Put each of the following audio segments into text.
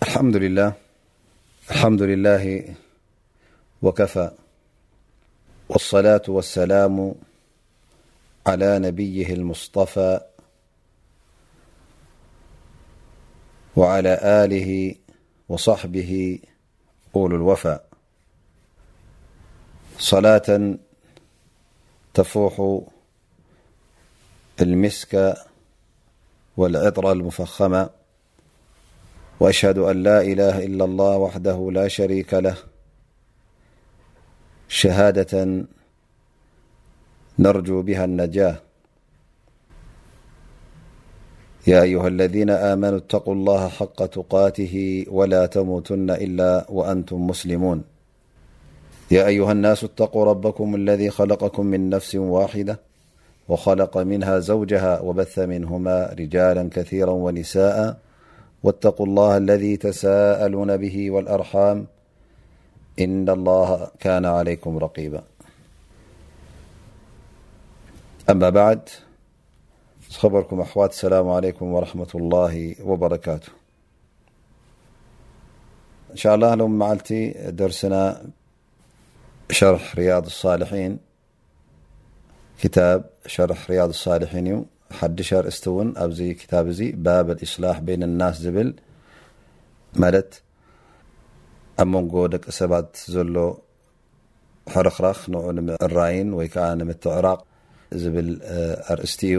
م للالحمد لله وكفى والصلاة والسلام على نبيه المصطفى وعلى آله وصحبه أول الوفاء صلاة تفوح المسك والعطر المفخمة وأشهد أن لا إله إلا الله وحده لا شريك له شهادة نرجو بها النجاة يا أيها الذين آمنوا اتقوا الله حق تقاته ولا تموتن إلا وأنتم مسلمون يا أيها الناس اتقوا ربكم الذي خلقكم من نفس واحدة وخلق منها زوجها وبث منهما رجالا كثيرا ونساءا واتقوا الله الذي تساءلون به والأرحام إن الله كان عليكم رقيبا أما بعد بركم وا اسلام عليكم ورحمة الله وبركاته إن شاء اللهلومعلت درسنا شرح رياض الصالحين ክታብ ሸርሕ ርያድ ሳልሒን እዩ ሓድሽ ኣርእስቲ እውን ኣብዚ ክታብ እዚ ባብ እስላሕ በይን ናስ ዝብል ማለት ኣብ መንጎ ደቂ ሰባት ዘሎ ሕርክራክ ንኡ ንምዕራይን ወይ ከዓ ንምትዕራቕ ዝብል ኣርእስቲ እዩ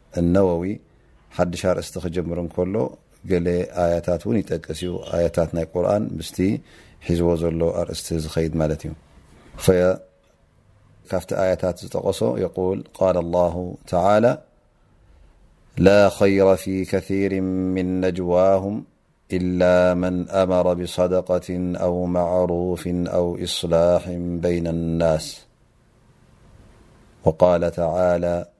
النووي حد رأست جمر نكل قل آيت ون يقس آيت قرن مست حزو زل ارأست ዝخيد مت كفت آيت قص يقول قال الله تعالى لا خير في كثير من نجواهم إلا من أمر بصدقة أو معروف أو إصلاح بين الناس وقال تعالى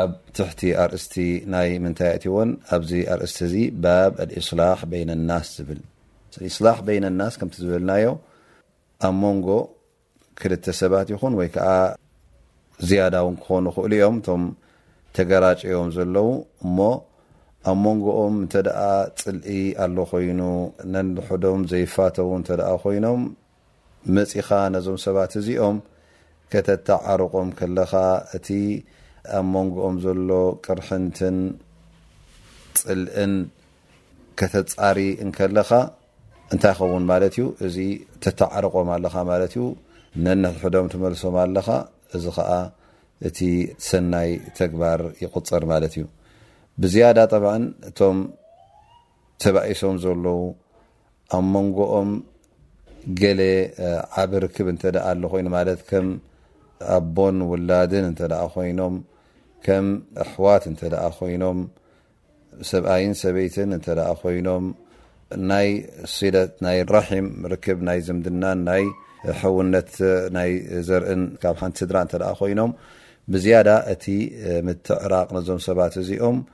ኣብ ትሕቲ ኣርእስቲ ናይ ምንታይ ኣእቲወን? ኣብዚ ኣርእስቲ እዚ ባብ ኣልኢስላሕ በይነ ናስ ዝብል ኣልኢስላሕ በይነ ናስ ከምቲ ዝበልናዮ ኣብ መንጎ ክልተ ሰባት ይኹን ወይ ከዓ ዝያዳ እውን ክኾኑ ይኽእሉ እዮም እቶም ተገራጨዮም ዘለዉ እሞ ኣብ መንጎኦም እንተ ደኣ ፅልኢ ኣሎ ኮይኑ ነንሕዶም ዘይፋተዉ እንተ ደኣ ኮይኖም መጺኻ ነዞም ሰባት እዚኦም ከተተዓርቖም ከለኻ እቲ ኣብ መንጎኦም ዘሎ ቅርሕንትን ጽልእን ከተጻሪ እንከለኻ እንታይ ይኸውን ማለት እዩ እዚ ተተዓርቖም ኣለኻ ማለት እዩ ነንሕድሕዶም ትመልሶም ኣለኻ እዚ ከዓ እቲ ሰናይ ተግባር ይቁፅር ማለት እዩ ብዝያዳ ጠብዓ እቶም ተባኢሶም ዘለዉ ኣብ መንጎኦም ገለ ዓቢ ርክብ እንተ ኣሎ ኮይኑ ማለት ከም ኣቦን ውላድን እንተ ኮይኖም ከም ኣሕዋት እንተ ኮይኖም ሰብኣይን ሰበይትን እንተ ኮይኖም ናይ ሲለት ናይ ራሒም ርክብ ናይ ዝምድናን ናይ ሕውነት ናይ ዘርእን ካብ ሓንቲ ስድራ እንተ ኮይኖም ብዝያዳ እቲ ምትዕራቕ ነዞም ሰባት እዚኦም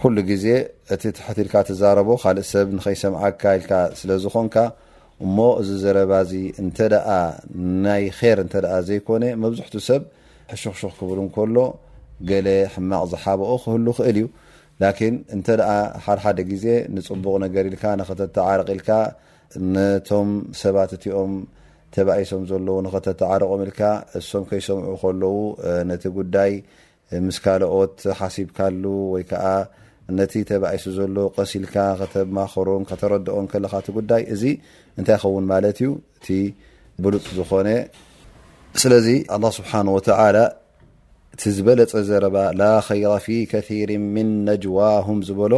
ኩሉ ግዜ እቲ ትሕት ኢልካ ትዛረቦ ካልእ ሰብ ንኸይሰምዓካ ኢልካ ስለ ዝኾንካ እሞ እዚ ዘረባ እዚ እንተ ናይ ር እተ ዘይኮነ መብዝሕቱ ሰብ ሕሹኽሹኽ ክብል እንከሎ ገለ ሕማቕ ዝሓበኦ ክህሉ ክእል እዩ ላኪን እንተ ሓደሓደ ግዜ ንፅቡቕ ነገር ኢልካ ንኸተተዓርቕ ኢልካ ነቶም ሰባት እቲኦም ተባኢሶም ዘለዉ ንኸተተዓርቖም ኢልካ እሶም ከይሰምዑ ከለዉ ነቲ ጉዳይ ምስ ካልኦት ሓሲብካሉ ወይ ከኣ ነቲ ተባኢሱ ዘሎ ቀስ ኢልካ ከተማኸሮን ከተረድኦን ከለኻ እቲ ጉዳይ እዚ እንታይ ይኸውን ማለት እዩ እቲ ብሉፅ ዝኾነ ስለዚ ኣላ ስብሓን ወተዓላ እቲ ዝበለፀ ዘረባ ላ ኸይራ ፊ ከር ምን ነጅዋሁም ዝበሎ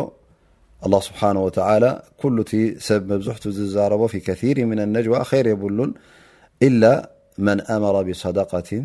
ኣላ ስብሓን ወተዓላ ኩሉ እቲ ሰብ መብዝሕቱ ዝዛረቦ ፊ ከር ምን ነጅዋ ኸይር የብሉን ኢላ መን ኣመረ ብሰደቃትን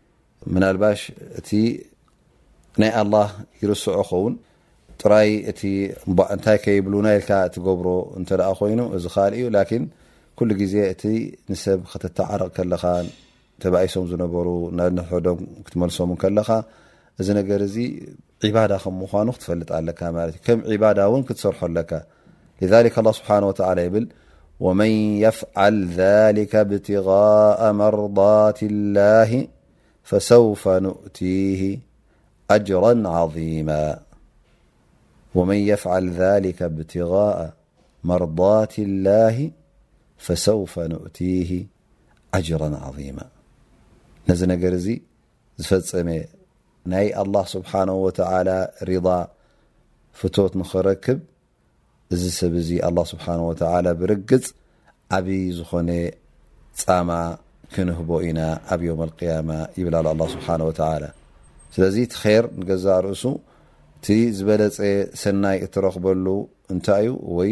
ምናልባሽ እቲ ናይ ኣላህ ይርስዖ ኸውን ጥራይ እቲ እባ እንታይ ከይብሉና ኢልካ እትገብሮ እንተ ደኣ ኮይኑ እዚ ካልእ እዩ ላኪን ኩሉ ግዜ እቲ ንሰብ ከተተዓርቕ ከለኻ ተባኢሶም ዝነበሩ ናንሕዶም ክትመልሶም ከለኻ እዚ ነገር እዚ ዒባዳ ከም ምዃኑ ክትፈልጥ ኣለካ ማለት እዩ ከም ዒባዳ እውን ክትሰርሖ ኣለካ لذلك الله سبحانه وتعالى يبل ومن يفعل ذلك ابتغاء مرضاة الله فسوف نؤتيه أجرا عظيما نذ نر ዝፈጸመ ናይ ኣላህ ስብሓነሁ ወተዓላ ሪዳ ፍቶት ንኽረክብ እዚ ሰብ እዚ ኣላህ ስብሓነሁ ወተዓላ ብርግጽ ዓብዪ ዝኾነ ጻማ ክንህቦ ኢና ኣብ የውም ኣልቅያማ ይብል ኣሎ ኣላህ ስብሓነሁ ወተዓላ ስለዚ እቲ ኼር ንገዛእ ርእሱ እቲ ዝበለጸ ሰናይ እትረኽበሉ እንታይ እዩ ወይ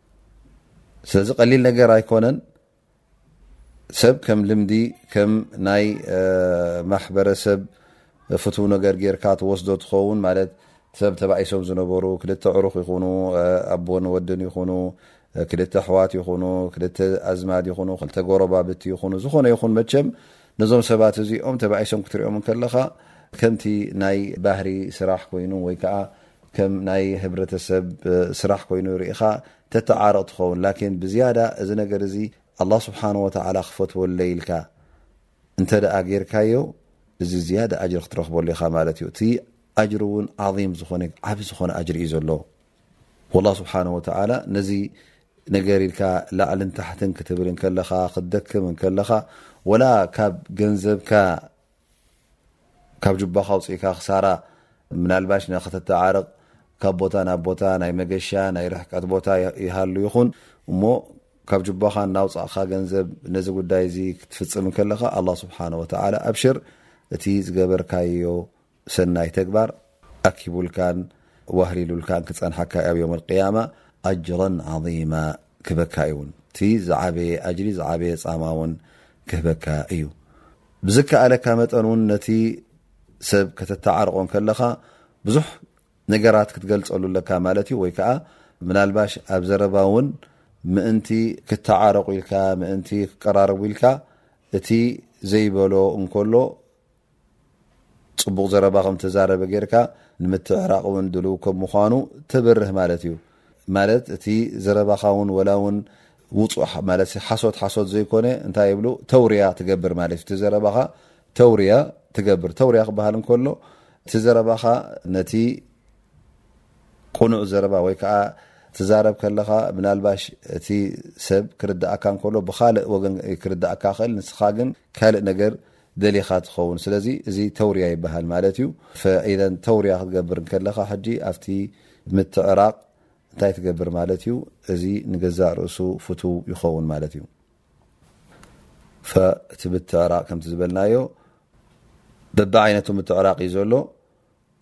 ስለዚ ቀሊል ነገር ኣይኮነን ሰብ ከም ልምዲ ከም ናይ ማሕበረሰብ ፍትው ነገር ጌርካ ትወስዶ ትኸውን ማለት ሰብ ተባኢሶም ዝነበሩ ክልተ ዕሩኽ ይኹኑ ኣቦን ወድን ይኹኑ ክልተ ኣሕዋት ይኹኑ ክልተ ኣዝማድ ይኹኑ ክልተ ጎረባብቲ ይኹኑ ዝኾነ ይኹን መቸም ነዞም ሰባት እዚኦም ተባኢሶም ክትሪኦም ከለኻ ከምቲ ናይ ባህሪ ስራሕ ኮይኑ ወይ ከዓ ከም ናይ ህብረተሰብ ስራሕ ኮይኑ ርኢኻ ተተዓረቕ ትኸውን ላኪን ብዝያዳ እዚ ነገር እዚ ኣላ ስብሓን ወተዓላ ክፈትወለይ ኢልካ እንተ ደኣ ጌርካዮ እዚ ዝያዳ ኣጅሪ ክትረኽበሉ ኢኻ ማለት እዩ እቲ ኣጅሪ እውን ዓም ዝኾነ ዓብ ዝኾነ ኣጅሪ እዩ ዘሎ ወላ ስብሓን ወተዓላ ነዚ ነገር ኢልካ ላዕልን ታሕትን ክትብል እንከለኻ ክትደክም እንከለኻ ወላ ካብ ገንዘብካ ካብ ጁባኻ ኣውጺእካ ክሳራ ምናልባሽ ንክትተዓረቕ ካብ ቦታ ናብ ቦታ ናይ መገሻ ናይ ርሕቀት ቦታ ይሃሉ ይኹን እሞ ካብ ጁባኻ እናውጻእካ ገንዘብ ነዚ ጉዳይ እዚ ክትፍጽም ከለኻ ኣላ ስብሓን ወተዓላ ኣብሽር እቲ ዝገበርካዮ ሰናይ ተግባር ኣኪቡልካን ዋህሊሉልካን ክጸንሓካ ኣብ ዮመል ቂያማ ኣጅረን ዓዚማ ክህበካ እዩ ውን እቲ ዝዓበየ ኣጅሪ ዝዓበየ ጻማ ውን ክህበካ እዩ ብዝከኣለካ መጠን ውን ነቲ ሰብ ከተተዓርቆ ከለኻ ብዙሕ ነገራት ክትገልጸሉ ኣለካ ማለት እዩ ወይ ከዓ ምናልባሽ ኣብ ዘረባ ውን ምእንቲ ክተዓረቁ ኢልካ ምእንቲ ክቀራረቡ ኢልካ እቲ ዘይበሎ እንከሎ ጽቡቕ ዘረባ ከም እተዛረበ ጌርካ ንምትዕራቕ እውን ድሉው ከም ምዃኑ ተብርህ ማለት እዩ። ማለት እቲ ዘረባኻ እውን ወላ እውን ውጹእ ማለት ሓሶት ሓሶት ዘይኮነ እንታይ ይብሉ ተውርያ ትገብር ማለት እዩ። እቲ ዘረባኻ ተውርያ ትገብር። ተውርያ ክበሃል እንከሎ እቲ ዘረባኻ ነቲ ቅኑዕ ዘረባ ወይ ከዓ ትዛረብ ከለኻ ምናልባሽ እቲ ሰብ ክርድኣካ እንከሎ ብካልእ ወገን ክርድኣካ ክእል ንስኻ ግን ካልእ ነገር ደሊኻ ትኸውን ስለዚ እዚ ተውርያ ይበሃል ማለት እዩ ፈኢለ ተውርያ ክትገብር እንከለኻ ሕጂ ኣብቲ ምትዕራቕ እንታይ ትገብር ማለት እዩ እዚ ንገዛእ ርእሱ ፍቱው ይኸውን ማለት እዩ ፈእቲ ምትዕራቕ ከምቲ ዝበልናዮ በብዓይነቱ ምትዕራቕ እዩ ዘሎ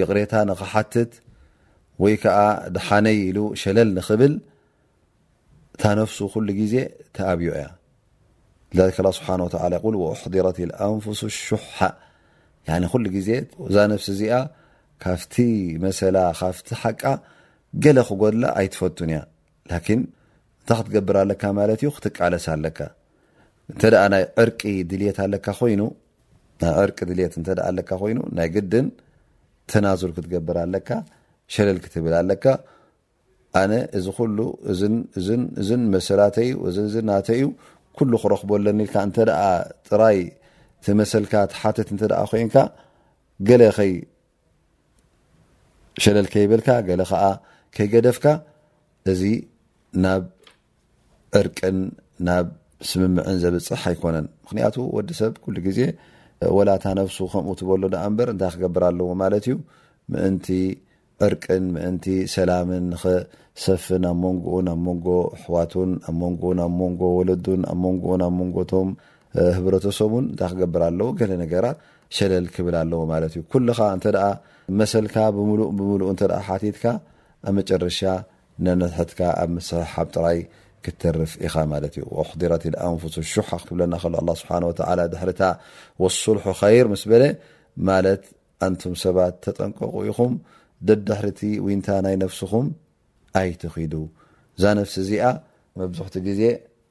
ይቕሬታ ንኽሓትት ወይ ከኣ ድሓነይ ኢሉ ሸለል ንኽብል እታ ነፍሱ ኩሉ ግዜ ተኣብዮ እያ ذ ስብሓ ል ኣሕضረት ኣንፍሱ ሹሓ ኩሉ ግዜ እዛ ነፍሲ እዚኣ ካብቲ መሰላ ካብቲ ሓቃ ገለ ክጎድላ ኣይትፈቱን እያ ላኪን እንታይ ክትገብር ኣለካ ማለት እዩ ክትቃለስ ኣለካ እንተ ናይ ዕርቂ ድልት ኣለካ ኮይኑ ናይ ዕርቂ ድልት እተ ኣለካ ኮይኑ ናይ ግድን ተናዙል ክትገብር ኣለካ ሸለል ክትብል ኣለካ ኣነ እዚ ኩሉ እእን መሰላተዩ እእዚ ናተዩ ኩሉ ክረክቦ ኣለኒ ኢልካ እንተ ጥራይ ተመሰልካ ትሓትት እንተ ኮይንካ ገለ ከይ ሸለል ከይበልካ ገለ ከዓ ከይገደፍካ እዚ ናብ ዕርቅን ናብ ስምምዕን ዘብፅሕ ኣይኮነን ምክንያቱ ወዲ ሰብ ኩሉ ግዜ ወላታ ነፍሱ ከምኡ ትበሎ ዳኣ እንበር እንታይ ክገብር ኣለዎ ማለት እዩ ምእንቲ ዕርቅን ምእንቲ ሰላምን ንክሰፍን ኣብ መንጎኡን ኣብ መንጎ ኣሕዋቱን ኣብ መንጎኡን ኣብ መንጎ ወለዱን ኣብ መንጎኡን ኣብ መንጎቶም ህብረተሰቡን እንታይ ክገብር ኣለዎ ገለ ነገራት ሸለል ክብል ኣለዎ ማለት እዩ ኩልኻ እንተ መሰልካ ብምሉእ ብምሉእ እተ ሓቲትካ ኣብ መጨረሻ ነነትሕትካ ኣብ ምስሕሓብ ጥራይ ክትተርፍ ኢኻ ማለት እዩ ሕዲረት ኣንፍሱ ሹሓ ክብለና ከሎ ኣ ስብሓ ወ ድሕርታ ወሱልሑ ኸይር ምስ በለ ማለት ኣንቱም ሰባት ተጠንቀቑ ኢኹም ደድሕርቲ ዊንታ ናይ ነፍስኹም ኣይትኺዱ እዛ ነፍሲ እዚኣ መብዝሕቲ ግዜ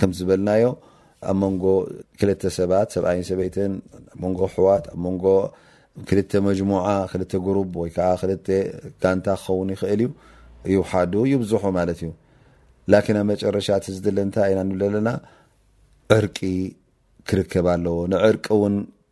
ከም ዝበልናዮ ኣብ መንጎ ክልተ ሰባት ሰብኣይን ሰበይትን ኣብ መንጎ ኣሕዋት ኣብ መንጎ ክልተ መጅሙዓ ክልተ ጉሩብ ወይ ከዓ ክልተ ጋንታ ክኸውን ይኽእል እዩ ይውሓዱ ይብዝሑ ማለት እዩ ላኪን ኣብ መጨረሻ እቲ ዝድለ እንታይ ኢና ንብለ ኣለና ዕርቂ ክርከብ ኣለዎ ንዕርቂ እውን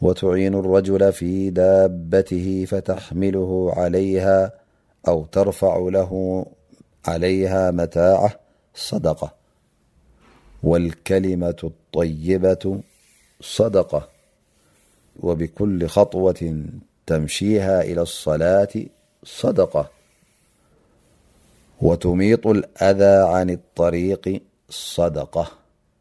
وتعين الرجل في دابته فتحمله عليها أو ترفع له عليها متاعة صدقة والكلمة الطيبة صدقة وبكل خطوة تمشيها إلى الصلاة صدقة وتميط الأذى عن الطريق صدقة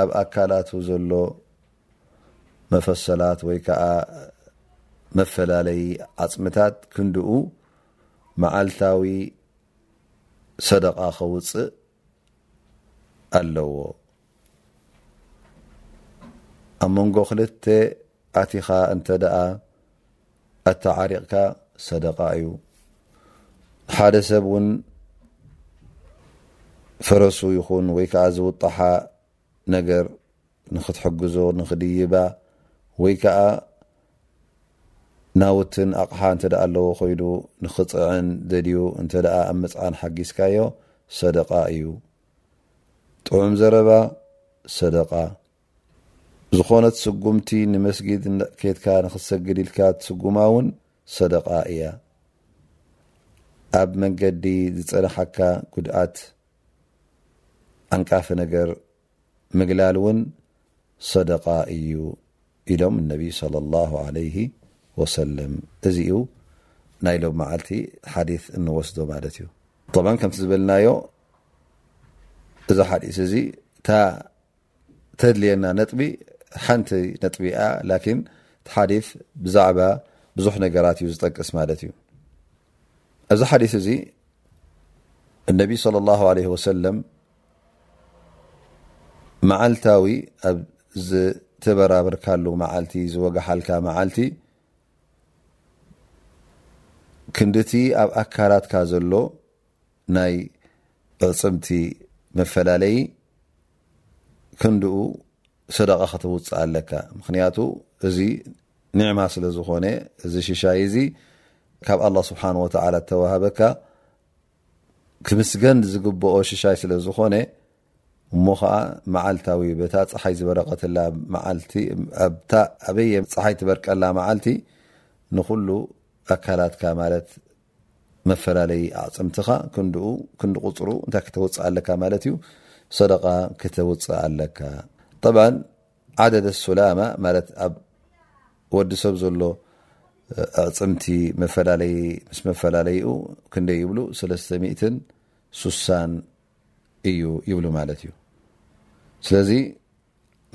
ኣብ ኣካላቱ ዘሎ መፈሰላት ወይ ከኣ መፈላለዪ ዓጽምታት ክንድኡ መዓልታዊ ሰደቓ ከውጽእ ኣለዎ። ኣብ መንጎ ክልተ ኣቲኻ እንተ ደኣ ኣተዓሪቕካ ሰደቓ እዩ። ሓደ ሰብ እውን ፈረሱ ይኹን ወይ ከዓ ዝውጣሓ ነገር ንክትሕግዞ ንክድይባ ወይ ከዓ ናውትን ኣቕሓ እንተ ደኣ ኣለዎ ኮይኑ ንክፅዕን ደልዩ እንተ ደኣ ኣብ ምፅዓን ሓጊዝካዮ ሰደቃ እዩ ጥዑም ዘረባ ሰደቃ ዝኾነት ስጉምቲ ንመስጊድ ኬድካ ንክትሰግድ ኢልካ ትስጉማ ውን ሰደቃ እያ። ኣብ መንገዲ ዝጸናሓካ ጉድኣት ዓንቃፊ ነገር ምግላል ውን ሰደቃ እዩ ኢሎም ነቢ ሰለላሁ ዓለይሂ ወሰለም። እዚ እዩ ናይ ሎም መዓልቲ ሓዲስ እንወስዶ ማለት እዩ። ጠብዓ ከምቲ ዝበልናዮ እዚ ሓዲስ እዚ እታ ተድልየና ነጥቢ ሓንቲ ነጥቢ እያ ላኪን ሓዲስ ብዛዕባ ብዙሕ ነገራት እዩ ዝጠቅስ ማለት እዩ እዚ ሓዲስ እዚ እነቢ صለ ላه ለ ወሰለም መዓልታዊ ኣብ ዝተበራብርካሉ መዓልቲ ዝወግሓልካ መዓልቲ ክንዲቲ ኣብ ኣካላትካ ዘሎ ናይ ኣዕጽምቲ መፈላለዪ ክንድኡ ሰደቓ ከተውጽእ ኣለካ። ምኽንያቱ እዚ ኒዕማ ስለ ዝኾነ እዚ ሽሻይ እዚ ካብ ኣላህ ስብሓን ወተዓላ እተዋህበካ ክምስገን ዝግብኦ ሽሻይ ስለ ዝኾነ እሞ ኸዓ መዓልታዊ በታ ፀሓይ ዝበረቐትላ መዓልቲ ኣብታ ኣበየ ፀሓይ ትበርቀላ መዓልቲ ንኹሉ ኣካላትካ ማለት መፈላለዪ ኣዕጽምትኻ ክንድኡ ክንዲ ቁጽሩ እንታይ ክተውጽእ ኣለካ ማለት እዩ ሰደቃ ክተውጽእ ኣለካ ጠብዓን ዓደደ ሱላማ ማለት ኣብ ወዲ ሰብ ዘሎ ኣዕፅምቲ መፈላለይ ምስ መፈላለይኡ ክንደይ ይብሉ ሰለስተ ሚእትን ሱሳን እዩ ይብሉ ማለት እዩ ስለዚ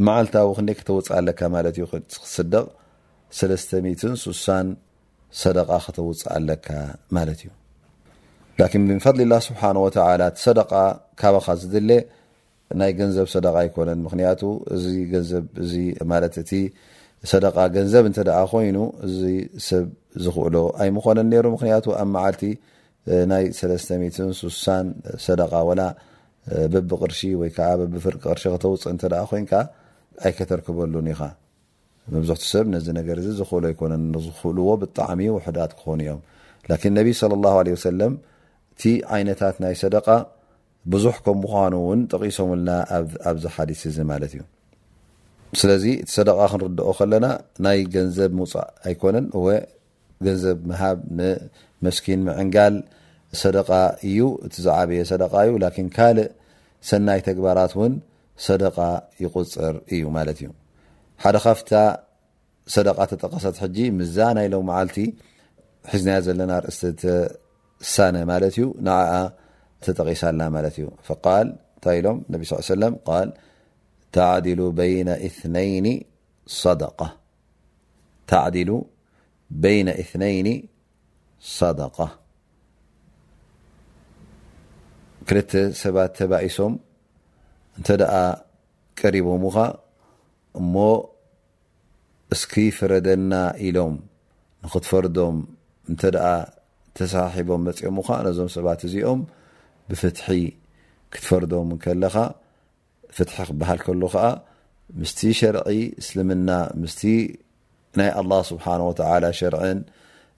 መዓልታዊ ክንደይ ከተውጽእ ኣለካ ማለት እዩ ክትስደቕ ሰለስተ ሚትን ሱሳን ሰደቃ ከተውጽእ ኣለካ ማለት እዩ ላኪን ብፈድሊላ ስብሓን ወተላ እቲ ሰደቃ ካባኻ ዝድለ ናይ ገንዘብ ሰደቃ ኣይኮነን ምክንያቱ እዚ ገንዘብ እዚ ማለት እቲ ሰደቃ ገንዘብ እንተደኣ ኮይኑ እዚ ሰብ ዝኽእሎ ኣይምኾነን ነይሩ ምክንያቱ ኣብ መዓልቲ ናይ ሰለስተ ሚትን ሱሳን ሰደቃ ወላ በብቅርሺ ወይ ከዓ በብፍርቂ ቅርሺ ከተውፅእ እንተ ኮይንካ ኣይከተርክበሉን ኢኻ መብዝሕቱ ሰብ ነዚ ነገር እዚ ዝኽእሎ ኣይኮነን ዝኽእልዎ ብጣዕሚ ውሕዳት ክኾኑ እዮም ላኪን ነቢ صለ ላሁ ለ ወሰለም እቲ ዓይነታት ናይ ሰደቃ ብዙሕ ከም ምዃኑ እውን ጠቂሶምልና ኣብዚ ሓዲስ እዚ ማለት እዩ ስለዚ እቲ ሰደቃ ክንርድኦ ከለና ናይ ገንዘብ ምውፃእ ኣይኮነን እወ ገንዘብ ምሃብ ንመስኪን ምዕንጋል ሰደቃ እዩ እቲ ዝዓበየ ሰደቃ እዩ ላኪን ካልእ ሰናይ ተግባራት እውን ሰደቃ ይቁፅር እዩ ማለት እዩ ሓደ ካፍታ ሰደቃ ተጠቀሰት ሕጂ ምዛ ናይ ሎም መዓልቲ ሒዝናያ ዘለና ርእስቲ ተሳነ ማለት እዩ ንዓኣ ተጠቂሳላ ማለት እዩ ፈቃል እንታይ ኢሎም ነቢ ስ ሰለም ቃል ተዕዲሉ በይነ እትነይኒ ሰደቃ ተዕዲሉ በይነ እትነይኒ ሳደቃ ክልተ ሰባት ተባኢሶም እንተ ደኣ ቀሪቦምኻ እሞ እስኪ ፍረደና ኢሎም ንኽትፈርዶም እንተ ደኣ ተሰሓሒቦም መፂኦምኻ ነዞም ሰባት እዚኦም ብፍትሒ ክትፈርዶም ከለኻ ፍትሒ ክበሃል ከሎ ከዓ ምስቲ ሸርዒ እስልምና ምስቲ ናይ ኣላ ስብሓን ወተላ ሸርዕን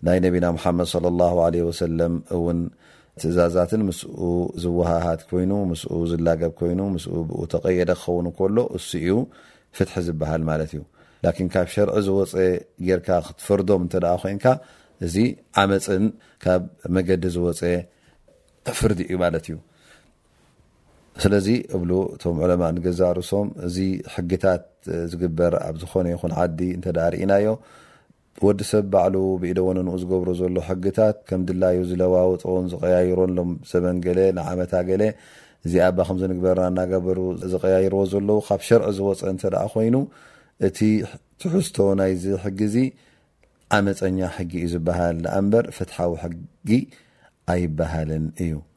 ናይ ነቢና ሙሓመድ ለ ላ ለ ወሰለም እውን ትእዛዛትን ምስኡ ዝወሃሃት ኮይኑ ምስኡ ዝላገብ ኮይኑ ምስኡ ብኡ ተቀየደ ክኸውን ከሎ እሱ እዩ ፍትሒ ዝበሃል ማለት እዩ ላኪን ካብ ሸርዒ ዝወፀ ጌርካ ክትፈርዶም እንተ ኮንካ እዚ ዓመፅን ካብ መገዲ ዝወፀ ፍርዲ እዩ ማለት እዩ ስለዚ እብሉ እቶም ዑለማእ ንገዛእ ርእሶም እዚ ሕግታት ዝግበር ኣብ ዝኾነ ይኹን ዓዲ እንተ ርኢናዮ ወዲ ሰብ ባዕሉ ብኢደ ወነንኡ ዝገብሮ ዘሎ ሕግታት ከም ድላዩ ዝለዋወጦን ዝቀያይሮን ሎም ዘበን ገለ ንዓመታ ገለ እዚ ኣባ ከምዚ ንግበርና እናገበሩ ዝቀያይርዎ ዘለዉ ካብ ሸርዒ ዝወፀ እንተ ኮይኑ እቲ ትሕዝቶ ናይዚ ሕጊ እዚ ዓመፀኛ ሕጊ እዩ ዝበሃል ንኣንበር ፍትሓዊ ሕጊ ኣይበሃልን እዩ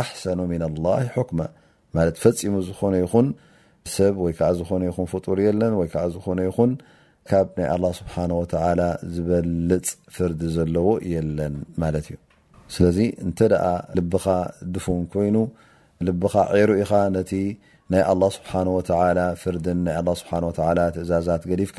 ኣሕሰኑ ሚን ኣላሂ ሑክማ ማለት ፈፂሙ ዝኾነ ይኹን ሰብ ወይ ከዓ ዝኾነ ይኹን ፍጡር የለን ወይ ከዓ ዝኾነ ይኹን ካብ ናይ ኣላ ስብሓን ወተላ ዝበልፅ ፍርዲ ዘለዎ የለን ማለት እዩ ስለዚ እንተ ደኣ ልብኻ ድፉን ኮይኑ ልብኻ ዒሩ ኢኻ ነቲ ናይ ኣላ ስብሓን ወተላ ፍርድን ናይ ኣላ ስብሓን ወተላ ትእዛዛት ገዲፍካ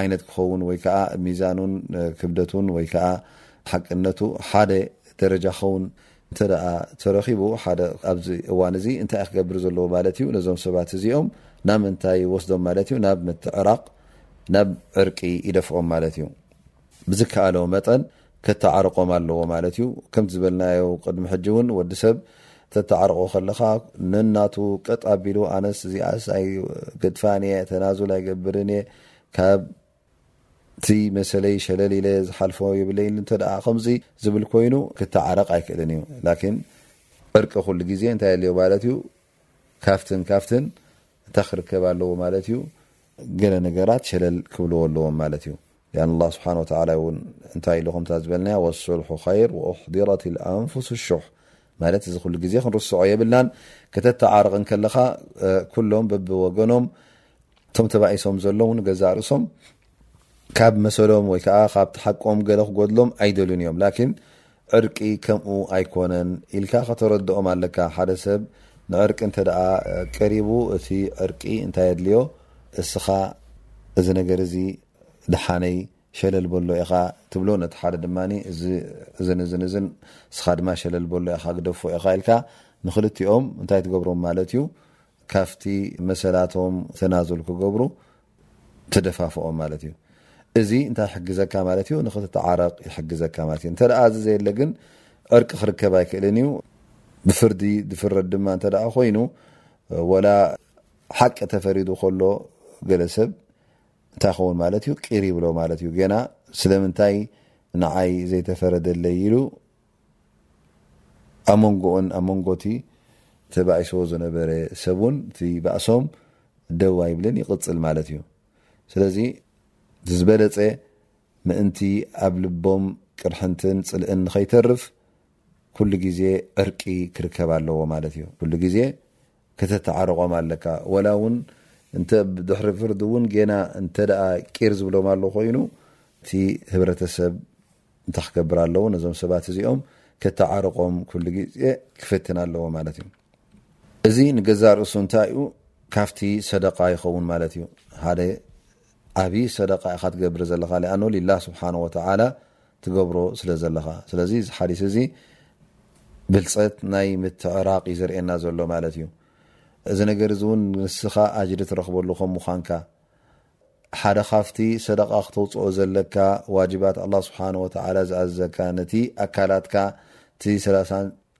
ዓይነት ክኸውን ወይ ከዓ ሚዛኑን ክብደቱን ወይ ከዓ ሓቅነቱ ሓደ ደረጃ ክኸውን እንተ ተረኪቡ ሓደ ኣብዚ እዋን እዚ እንታይ ክገብር ዘለዎ ማለት እዩ ነዞም ሰባት እዚኦም ናብ ምንታይ ወስዶም ማለት እዩ ናብ ምትዕራቕ ናብ ዕርቂ ይደፍኦም ማለት እዩ ብዝከኣሎ መጠን ከተዓርቆም ኣለዎ ማለት እዩ ከምቲ ዝበልናዮ ቅድሚ ሕጂ እውን ወዲ ሰብ ተተዓርቆ ከለኻ ነናቱ ቀጥ ኣቢሉ ኣነስ እዚኣስ ኣይገድፋን እየ ተናዙል ኣይገብርን እየ ካብቲ መሰለይ ሸለል ኢለ ዝሓልፎ ይብለይ እንተ ከምዚ ዝብል ኮይኑ ክተዓረቅ ኣይክእልን እዩ ላኪን ዕርቂ ኩሉ ግዜ እንታይ ኣለዮ ማለት እዩ ካፍትን ካፍትን እንታይ ክርከብ ኣለዎ ማለት እዩ ገለ ነገራት ሸለል ክብልዎ ኣለዎም ማለት እዩ ሊኣን ኣላህ ስብሓን ወተዓላ እውን እንታይ ኢሉ ከምታ ዝበልናያ ወሱልሑ ኸይር ወኡሕዲረት ልኣንፉስ ሹሕ ማለት እዚ ኩሉ ግዜ ክንርስዖ የብልናን ከተተዓርቕ እንከለኻ ኩሎም በብወገኖም እቶም ተባኢሶም ዘለዉ ንገዛእ ርእሶም ካብ መሰሎም ወይ ከዓ ካብ ተሓቆም ገለ ክጎድሎም ኣይደሉን እዮም ላኪን ዕርቂ ከምኡ ኣይኮነን ኢልካ ከተረድኦም ኣለካ ሓደ ሰብ ንዕርቂ እንተ ደኣ ቀሪቡ እቲ ዕርቂ እንታይ የድልዮ እስኻ እዚ ነገር እዚ ደሓነይ ሸለል በሎ ኢኻ ትብሎ ነቲ ሓደ ድማ እዝን እዝን እዝን ንስኻ ድማ ሸለል በሎ ኢኻ ግደፎ ኢኻ ኢልካ ንክልቲኦም እንታይ ትገብሮም ማለት እዩ ካፍቲ መሰላቶም ተናዙል ክገብሩ ትደፋፍኦም ማለት እዩ እዚ እንታይ ይሕግዘካ ማለት እዩ ንክትተዓረቕ ይሕግዘካ ማለት እዩ እንተደኣ እዚ ዘየለ ግን ዕርቂ ክርከብ ኣይክእልን እዩ ብፍርዲ ዝፍረድ ድማ እንተ ኮይኑ ወላ ሓቂ ተፈሪዱ ከሎ ገለ ሰብ እንታይ ክኸውን ማለት እዩ ቂር ይብሎ ማለት እዩ ገና ስለምንታይ ንዓይ ዘይተፈረደለይ ኢሉ ኣብ መንጎኡን ኣብ መንጎቲ ተባኢስዎ ዝነበረ ሰብ ውን እቲ ባእሶም ደው ኣይብልን ይቕፅል ማለት እዩ ስለዚ ዝበለፀ ምእንቲ ኣብ ልቦም ቅርሕንትን ፅልእን ንኸይተርፍ ኩሉ ግዜ ዕርቂ ክርከብ ኣለዎ ማለት እዩ ኩሉ ግዜ ከተታዓርቆም ኣለካ ወላ ውን እንተ ድሕሪ ፍርዲ ውን ጌና እንተ ቂር ዝብሎም ኣሎ ኮይኑ እቲ ህብረተሰብ እንታይ ክገብር ኣለዎ ነዞም ሰባት እዚኦም ከተዓርቆም ኩሉ ግዜ ክፈትን ኣለዎ ማለት እዩ እዚ ንገዛ ርእሱ እንታይ እዩ ካብቲ ሰደቃ ይኸውን ማለት እዩ ሓደ ዓብይ ሰደቃ ኢካ ትገብር ዘለካ ሊኣኖ ሊላህ ስብሓን ወተዓላ ትገብሮ ስለ ዘለኻ ስለዚ እዚ ሓዲስ እዚ ብልፀት ናይ ምትዕራቅ እዩ ዘርእየና ዘሎ ማለት እዩ እዚ ነገር እዚ እውን ንስኻ ኣጅሪ ትረኽበሉ ከም ምዃንካ ሓደ ካብቲ ሰደቃ ክተውፅኦ ዘለካ ዋጅባት ኣላ ስብሓን ወተላ ዝኣዘዘካ ነቲ ኣካላትካ እቲ ሰላሳ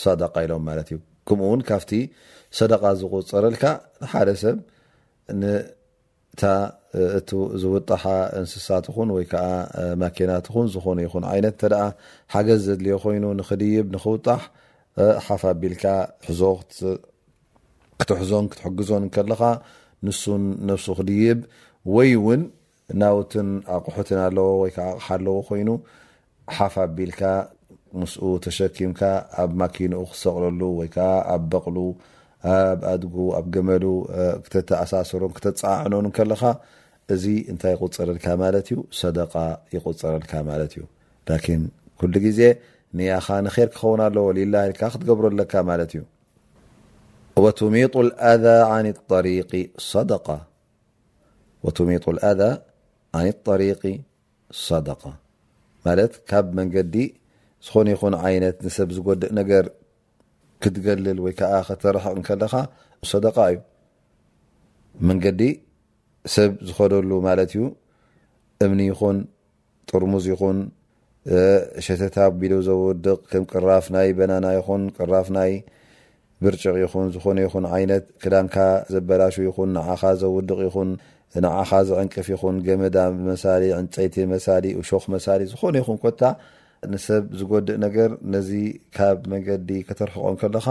ሳዳቃ ኢሎም ማለት እዩ ክምኡ ውን ካብቲ ሰደቃ ዝቁፀረልካ ንሓደ ሰብ ንታ እቲ ዝውጣሓ እንስሳ ትኹን ወይ ከዓ ማኪና ትኹን ዝኾነ ይኹን ዓይነት እተ ሓገዝ ዘድልዮ ኮይኑ ንክድይብ ንክውጣሕ ሓፍ ኣቢልካ ሕዞ ክትሕዞን ክትሕግዞን ከለኻ ንሱን ነብሱ ክድይብ ወይ ውን ናውትን ኣቑሑትን ኣለዎ ወይ ከዓ ኣቕሓ ኣለዎ ኮይኑ ሓፍ ኣቢልካ ምስኡ ተሸኪምካ ኣብ ማኪንኡ ክትሰቕለሉ ወይ ከዓ ኣብ በቕሉ፣ ኣብ ኣድጉ፣ ኣብ ገመሉ ክተተኣሳስሮን ክተፀዓዕኖን እንከለኻ እዚ እንታይ ይቑፀረልካ ማለት እዩ? ሰደቓ ይቑፀረልካ ማለት እዩ። ላኪን ኩሉ ግዜ ንያኻ ንኼር ክኸውን ኣለዎ፣ ሊላህ ኢልካ ክትገብሮ ኣለካ ማለት እዩ። ወቱሚጡ ልኣዛ ዓን ጠሪቂ ሰደቓ ወቱሚጡ ኣልኣዛ ኣን ጠሪቂ ሰደቃ ማለት ካብ መንገዲ ዝኾነ ይኹን ዓይነት ንሰብ ዝጎድእ ነገር ክትገልል ወይ ከዓ ከተርሕቕ እንከለኻ ሰደቃ እዩ መንገዲ ሰብ ዝኸደሉ ማለት እዩ እምኒ ይኹን ጥርሙዝ ይኹን ሸተት ኣቢሉ ዘውድቕ ከም ቅራፍ ናይ በናና ይኹን ቅራፍ ናይ ብርጭቕ ይኹን ዝኾነ ይኹን ዓይነት ክዳንካ ዘበላሹ ይኹን ንዓኻ ዘውድቕ ይኹን ንዓኻ ዝዕንቅፍ ይኹን ገመዳ መሳሊ ዕንፀይቲ መሳሊ እሾኽ መሳሊ ዝኾነ ይኹን ኮታ ንሰብ ዝጎድእ ነገር ነዚ ካብ መንገዲ ከተርሕቆ ከለኻ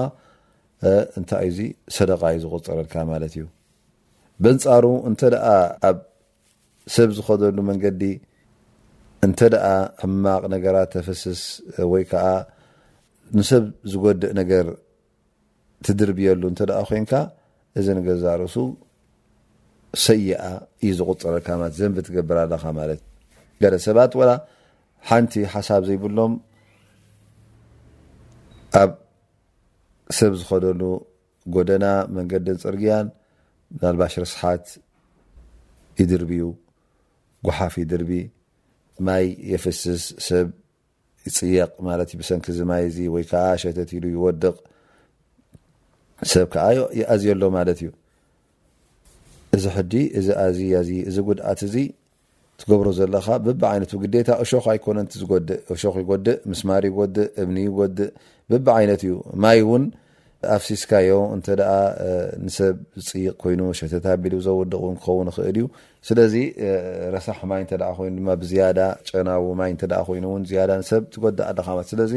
እንታይ እዩ እዚ ሰደቃ እዩ ዝቁፀረልካ ማለት እዩ በንፃሩ እንተ ኣብ ሰብ ዝኸደሉ መንገዲ እንተ ደኣ ሕማቕ ነገራት ተፍስስ ወይ ከኣ ንሰብ ዝጎድእ ነገር ትድርብየሉ እንተ ደኣ ኮይንካ እዚ ንገዛ ርእሱ ሰይኣ እዩ ዝቑጽረካ ማለት ዘንቢ ትገብር ኣለኻ ማለት እዩ ገለ ሰባት ወላ ሓንቲ ሓሳብ ዘይብሎም ኣብ ሰብ ዝኸደሉ ጎደና መንገድን ፅርግያን ምናልባሽ ርስሓት ይድርብዩ፣ ጉሓፍ ይድርቢ፣ ማይ የፍስስ፣ ሰብ ይፅየቕ ማለት ብሰንኪ እዚ ማይ እዚ ወይ ከዓ ሸተት ኢሉ ይወድቕ ሰብ ከዓ ይኣዝየሎ ማለት እዩ። እዚ ሕዲ እዚ ኣዝያ እዚ ጉድኣት እዚ ትገብሮ ዘለኻ ብብዓይነቱ ግዴታ እሾኽ ኣይኮነን እቲ ዝጎድእ እሾኽ ይጎድእ ምስማር ይጎድእ እብኒ ይጎድእ ብብዓይነት እዩ ማይ እውን ኣፍሲስካዮ እንተ ንሰብ ዝፅይቕ ኮይኑ ሸተት ኣቢሉ ዘውድቕ እውን ክኸውን ይኽእል እዩ ስለዚ ረሳሕ ማይ እንተ ኮይኑ ድማ ብዝያዳ ጨናዊ ማይ እንተ ኮይኑ እውን ዝያዳ ንሰብ ትጎዳእ ኣለኻ ማለት ስለዚ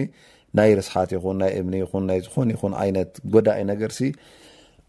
ናይ ርስሓት ይኹን ናይ እብኒ ይኹን ናይ ዝኾን ይኹን ዓይነት ጎዳኢ ነገርሲ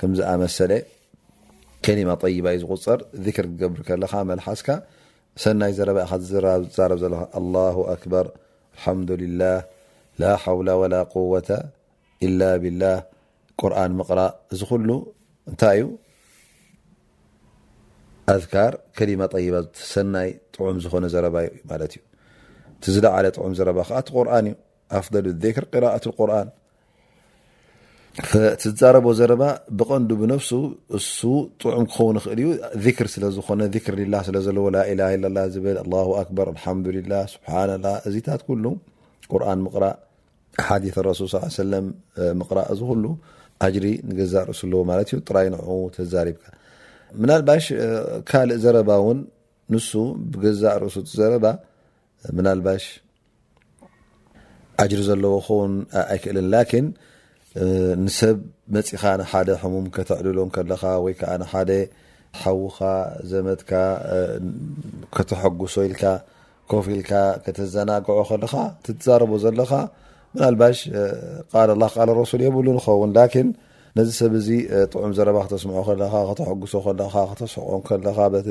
ከም ዝኣመሰለ ከሊማ ጠይባ እዩ ዝቁፀር ዚክር ክገብር ከለኻ መልሓስካ ሰናይ ዘረባ ኢኻ ዝዛረብ ዘለኻ ኣላሁ ኣክበር ኣልሓምዱሊላህ ላሓውላ ወላ ቁወተ ኢላ ቢላህ ቁርን ምቕራእ እዚ ኩሉ እንታይ እዩ ኣዝካር ከሊማ ጠይባ ሰናይ ጥዑም ዝኾነ ዘረባ እዩ ማለት እዩ እቲ ዝለዓለ ጥዑም ዘረባ ከዓ እቲ ቁርን እዩ ኣፍደሉ ዚክር ቅራኣት ቁርን ትዛረቦ ዘረባ ብቐንዱ ብነፍሱ እሱ ጥዑም ክኸውን ይኽእል እዩ ዚክር ስለ ዝኾነ ዚክር ሊላ ስለ ዘለዎ ላኢላ ለላ ዝብል ኣላ ኣክበር ኣልሓምዱላ ስብሓላ እዚታት ኩሉ ቁርን ምቕራእ ሓዲ ረሱል ስ ሰለም ምቕራእ እዚ ኩሉ ኣጅሪ ንገዛእ ርእሱ ኣለዎ ማለት እዩ ጥራይ ንዑ ተዛሪብካ ምናልባሽ ካልእ ዘረባ እውን ንሱ ብገዛእ ርእሱ ዘረባ ምናልባሽ ኣጅሪ ዘለዎ ክኸውን ኣይክእልን ላኪን ንሰብ መፂኻ ንሓደ ሕሙም ከተዕልሎ ከለኻ ወይ ከዓ ንሓደ ሓውኻ ዘመትካ ከተሐጉሶ ኢልካ ኮፍ ኢልካ ከተዘናግዖ ከለኻ ትዛረቦ ዘለኻ ምናልባሽ ቃል ላ ቃል ረሱል የብሉ ንኸውን ላኪን ነዚ ሰብ እዚ ጥዑም ዘረባ ክተስምዖ ከለኻ ከተሐጉሶ ከለኻ ከተስሕቆ ከለኻ በቲ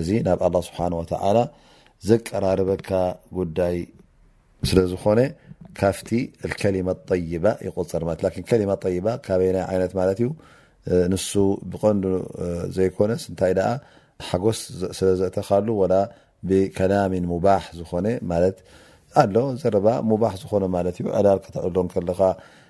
እዚ ናብ ኣላ ስብሓን ወተዓላ ዘቀራርበካ ጉዳይ ስለ ዝኾነ ካፍቲ ከሊማ ጠይባ ይቆፅር ማለት ላን ከሊማ ጠይባ ካበይ ናይ ዓይነት ማለት እዩ ንሱ ብቐንዱ ዘይኮነስ እንታይ ደኣ ሓጎስ ስለ ዘእተካሉ ወላ ብከላሚን ሙባሕ ዝኾነ ማለት ኣሎ ዘረባ ሙባሕ ዝኾነ ማለት እዩ ዕላል ከተዕሎ ከለኻ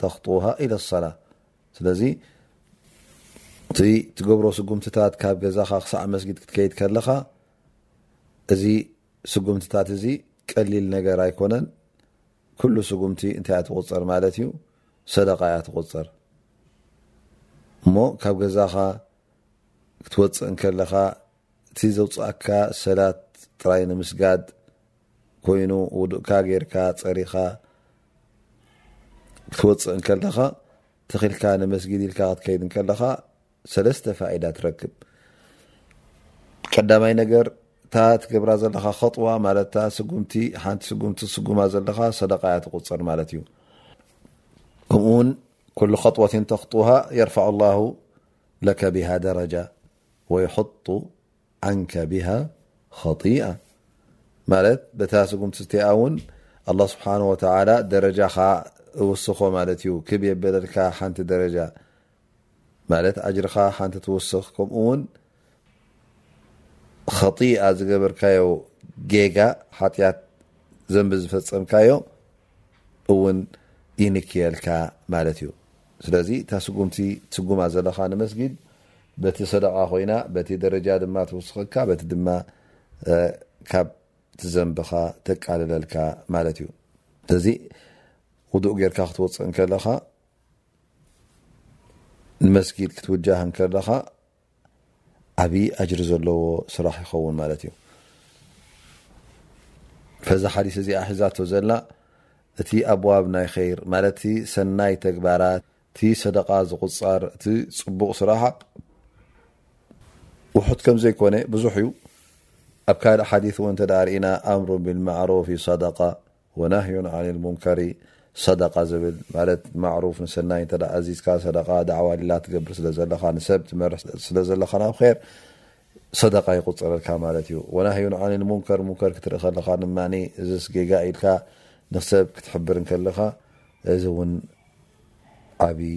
ተኽጡሃ ኢለ ሰላ ስለዚ እቲ ትገብሮ ስጉምትታት ካብ ገዛኻ ክሳዕ መስጊድ ክትከይድ ከለኻ እዚ ስጉምትታት እዚ ቀሊል ነገር ኣይኮነን ኩሉ ስጉምቲ እንታይ እያ ትቁፅር ማለት እዩ ሰደቃ እያ ትቁፅር እሞ ካብ ገዛኻ ክትወፅእ ከለኻ እቲ ዘውፅእካ ሰላት ጥራይ ንምስጋድ ኮይኑ ውዱእካ ጌርካ ጸሪኻ ክትወጽእ እንከለኻ ተኺልካ ንመስጊድ ኢልካ ክትከይድ እንከለኻ ሰለስተ ፋይዳ ትረክብ ቀዳማይ ነገር እታ ትገብራ ዘለካ ከጥዋ ማለት ስጉምቲ ሓንቲ ስጉምቲ ስጉማ ዘለካ ሰደቃ እያ ትቁፅር ማለት እዩ ከምኡ ውን ኩሉ ከጥወትን ተክጥሃ የርፋዕ ላሁ ለከ ብሃ ደረጃ ወይሐጡ ዓንከ ብሃ ኸጢኣ ማለት በታ ስጉምቲ እቲኣ እውን ኣላ ስብሓን ወተላ ደረጃኻ እውስኾ ማለት እዩ ክብ የበለልካ ሓንቲ ደረጃ ማለት ኣጅርኻ ሓንቲ ትውስኽ ከምኡ ውን ኸጢኣ ዝገበርካዮ ጌጋ ሓጢኣት ዘንቢ ዝፈፀምካዮ እውን ይንክየልካ ማለት እዩ ስለዚ እታ ስጉምቲ ትስጉማ ዘለኻ ንመስጊድ በቲ ሰደቓ ኮይና በቲ ደረጃ ድማ ትውስኸካ በቲ ድማ ካብ ትዘንብኻ ተቃልለልካ ማለት እዩ። ስለዚ ውዱእ ጌርካ ክትወጽእ እንከለኻ ንመስጊድ ክትውጃህ እንከለኻ ዓብዪ ኣጅሪ ዘለዎ ስራሕ ይኸውን ማለት እዩ ፈዛ ሓዲስ እዚኣ ሒዛቶ ዘላ እቲ ኣብዋብ ናይ ኸይር ማለት ሰናይ ተግባራት እቲ ሰደቃ ዝቁፃር እቲ ፅቡቕ ስራሕ ውሑት ከም ዘይኮነ ብዙሕ እዩ ኣብ ካልእ ሓዲ እውን ተዳርእና ኣምሩ ብልማዕሩፍ ሰደቃ ወናህዩን ዓኒል ሙንከሪ ሰደቃ ዝብል ማለት ብማዕሩፍ ንሰናይ እንተ ኣዚዝካ ሰደቃ ዳዕዋ ሊላ ትገብር ስለ ዘለኻ ንሰብ ትመርሕ ስለ ዘለኻ ናብ ኼር ሰደቃ ይቁፅረልካ ማለት እዩ ወናህዩን ዓኒል ሙንከር ሙንከር ክትርኢ ከለኻ ድማ እዚስ ጌጋ ኢልካ ንሰብ ክትሕብር እንከለኻ እዚ እውን ዓብይ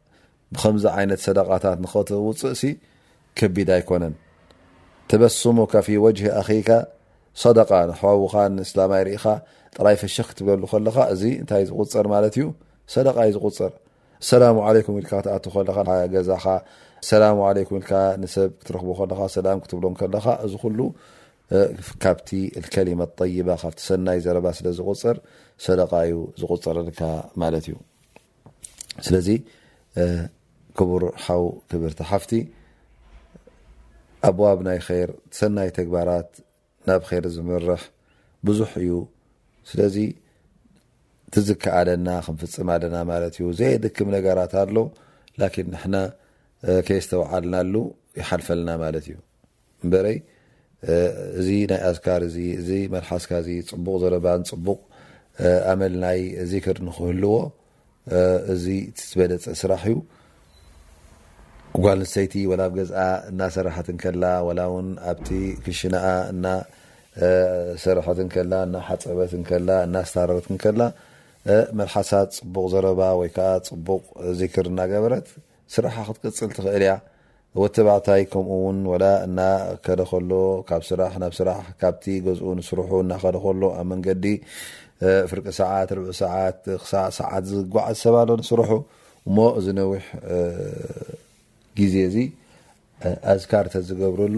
ብኸምዚ ዓይነት ሰደቓታት ንኸተውጽእሲ ከቢድ ኣይኮነን። ተበሱሙከ ፊ ወጅሂ ኣኺካ ሰደቓ ንሓውኻ ንእስላማይ ርኢኻ ጥራይ ፍሽኽ ክትብለሉ ከለኻ እዚ እንታይ ዝቑጽር ማለት እዩ ሰደቓ እዩ ዝቑጽር። ሰላሙ ዓለይኩም ኢልካ ክትኣቱ ከለኻ ገዛኻ ሰላሙ ዓለይኩም ኢልካ ንሰብ ክትረኽቦ ከለኻ ሰላም ክትብሎም ከለኻ እዚ ኩሉ ካብቲ ከሊመት ጠይባ ካብቲ ሰናይ ዘረባ ስለ ዝቑጽር ሰደቓ እዩ ዝቑጽረልካ ማለት እዩ። ስለዚ ክቡር ሓው ክብርቲ ሓፍቲ ኣብዋብ ናይ ር ሰናይ ተግባራት ናብ ር ዝምርሕ ብዙሕ እዩ ስለዚ ትዝከኣለና ክንፍፅም ኣለና ማለት እዩ ዘየድክም ነገራት ኣሎ ላን ንሕና ከየስተውዓልናሉ ይሓልፈልና ማለት እዩ እምበረይ እዚ ናይ ኣዝካር እዚ እዚ መልሓስካ እዚ ጽቡቕ ዘረባን ጽቡቕ ኣመል ናይ ዚክር ንኽህልዎ እዚ እቲ ዝበለጸ ስራሕ እዩ። ጓል ኣንስተይቲ ወላ ኣብ ገዝኣ እናሰራሐት እንከላ ወላ ውን ኣብቲ ክሽነኣ እና ሰረሐት እንከላ እና ሓጸበት እንከላ እና ኣስታረረት እንከላ መልሓሳ ጽቡቕ ዘረባ ወይ ከኣ ጽቡቕ ዚክር እናገበረት ስራሓ ክትቅጽል ትኽእል እያ። ወተባዕታይ ከምኡ ውን ወላ እና ከደ ከሎ ካብ ስራሕ ናብ ስራሕ ካብቲ ገዝኡ ንስርሑ እናኸደ ከሎ ኣብ መንገዲ ፍርቂ ሰዓት ርብዒ ሰዓት ክሳዕ ሰዓት ዝጓዓዝ ሰብ ኣሎ ንስርሑ እሞ እዚ ነዊሕ ግዜ እዚ ኣዝካር ተዝገብረሉ